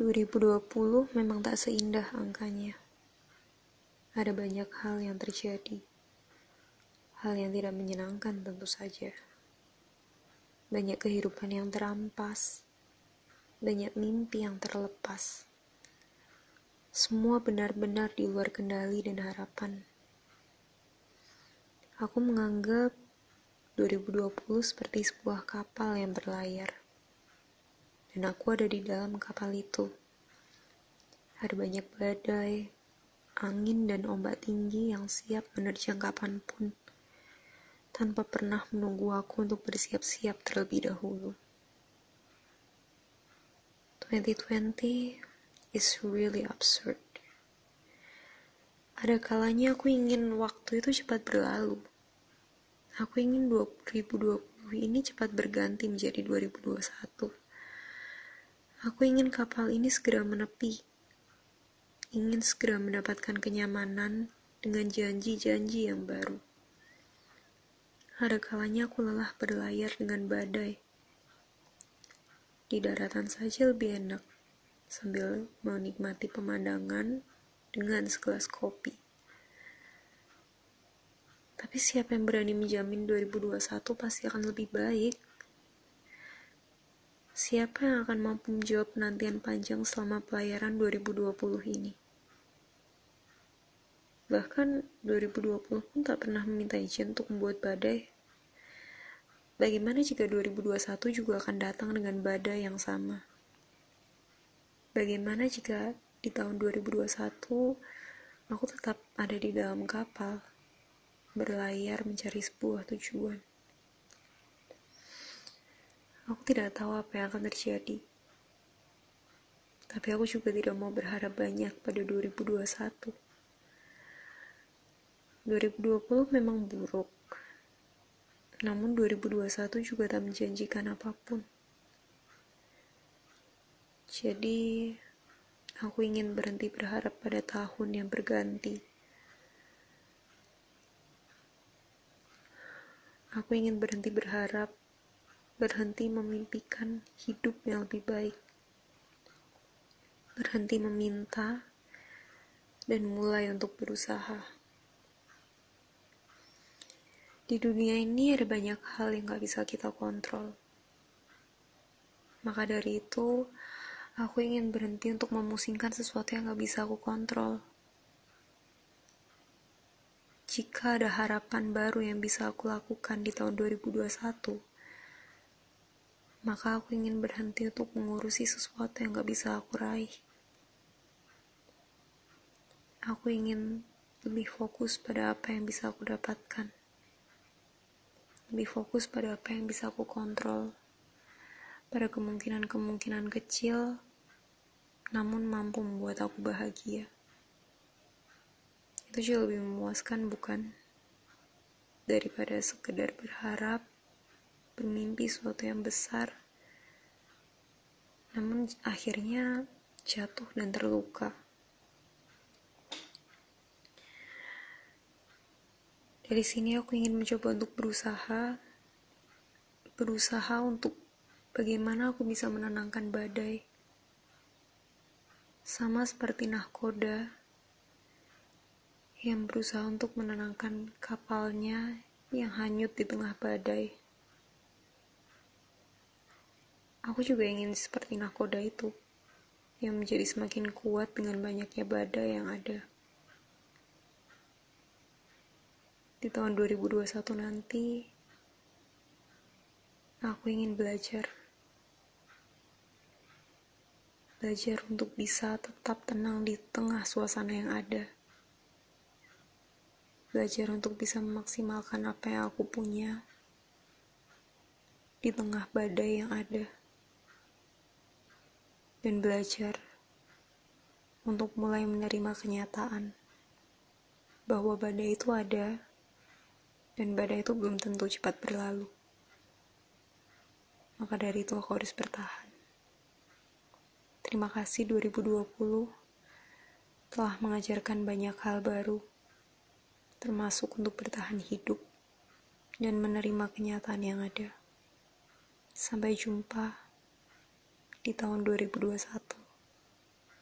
2020 memang tak seindah angkanya. Ada banyak hal yang terjadi. Hal yang tidak menyenangkan tentu saja. Banyak kehidupan yang terampas. Banyak mimpi yang terlepas. Semua benar-benar di luar kendali dan harapan. Aku menganggap 2020 seperti sebuah kapal yang berlayar dan aku ada di dalam kapal itu. Ada banyak badai, angin dan ombak tinggi yang siap menerjang kapan pun, tanpa pernah menunggu aku untuk bersiap-siap terlebih dahulu. 2020 is really absurd. Ada kalanya aku ingin waktu itu cepat berlalu. Aku ingin 2020 ini cepat berganti menjadi 2021. Aku ingin kapal ini segera menepi. Ingin segera mendapatkan kenyamanan dengan janji-janji yang baru. Ada kalanya aku lelah berlayar dengan badai. Di daratan saja lebih enak, sambil menikmati pemandangan dengan segelas kopi. Tapi siapa yang berani menjamin 2021 pasti akan lebih baik? Siapa yang akan mampu menjawab penantian panjang selama pelayaran 2020 ini? Bahkan 2020 pun tak pernah meminta izin untuk membuat badai. Bagaimana jika 2021 juga akan datang dengan badai yang sama? Bagaimana jika di tahun 2021 aku tetap ada di dalam kapal, berlayar mencari sebuah tujuan? Aku tidak tahu apa yang akan terjadi. Tapi aku juga tidak mau berharap banyak pada 2021. 2020 memang buruk. Namun 2021 juga tak menjanjikan apa pun. Jadi, aku ingin berhenti berharap pada tahun yang berganti. Aku ingin berhenti berharap berhenti memimpikan hidup yang lebih baik, berhenti meminta, dan mulai untuk berusaha. Di dunia ini ada banyak hal yang gak bisa kita kontrol. Maka dari itu, aku ingin berhenti untuk memusingkan sesuatu yang gak bisa aku kontrol. Jika ada harapan baru yang bisa aku lakukan di tahun 2021, maka aku ingin berhenti untuk mengurusi sesuatu yang gak bisa aku raih. Aku ingin lebih fokus pada apa yang bisa aku dapatkan. Lebih fokus pada apa yang bisa aku kontrol. Pada kemungkinan-kemungkinan kecil, namun mampu membuat aku bahagia. Itu jauh lebih memuaskan, bukan? Daripada sekedar berharap bermimpi sesuatu yang besar, namun akhirnya jatuh dan terluka. Dari sini aku ingin mencoba untuk berusaha, berusaha untuk bagaimana aku bisa menenangkan badai. Sama seperti nahkoda yang berusaha untuk menenangkan kapalnya yang hanyut di tengah badai. Aku juga ingin seperti nakoda itu, yang menjadi semakin kuat dengan banyaknya badai yang ada. Di tahun 2021 nanti, aku ingin belajar. Belajar untuk bisa tetap tenang di tengah suasana yang ada. Belajar untuk bisa memaksimalkan apa yang aku punya di tengah badai yang ada dan belajar untuk mulai menerima kenyataan bahwa badai itu ada dan badai itu belum tentu cepat berlalu. Maka dari itu aku harus bertahan. Terima kasih 2020 telah mengajarkan banyak hal baru, termasuk untuk bertahan hidup dan menerima kenyataan yang ada. Sampai jumpa di tahun 2021.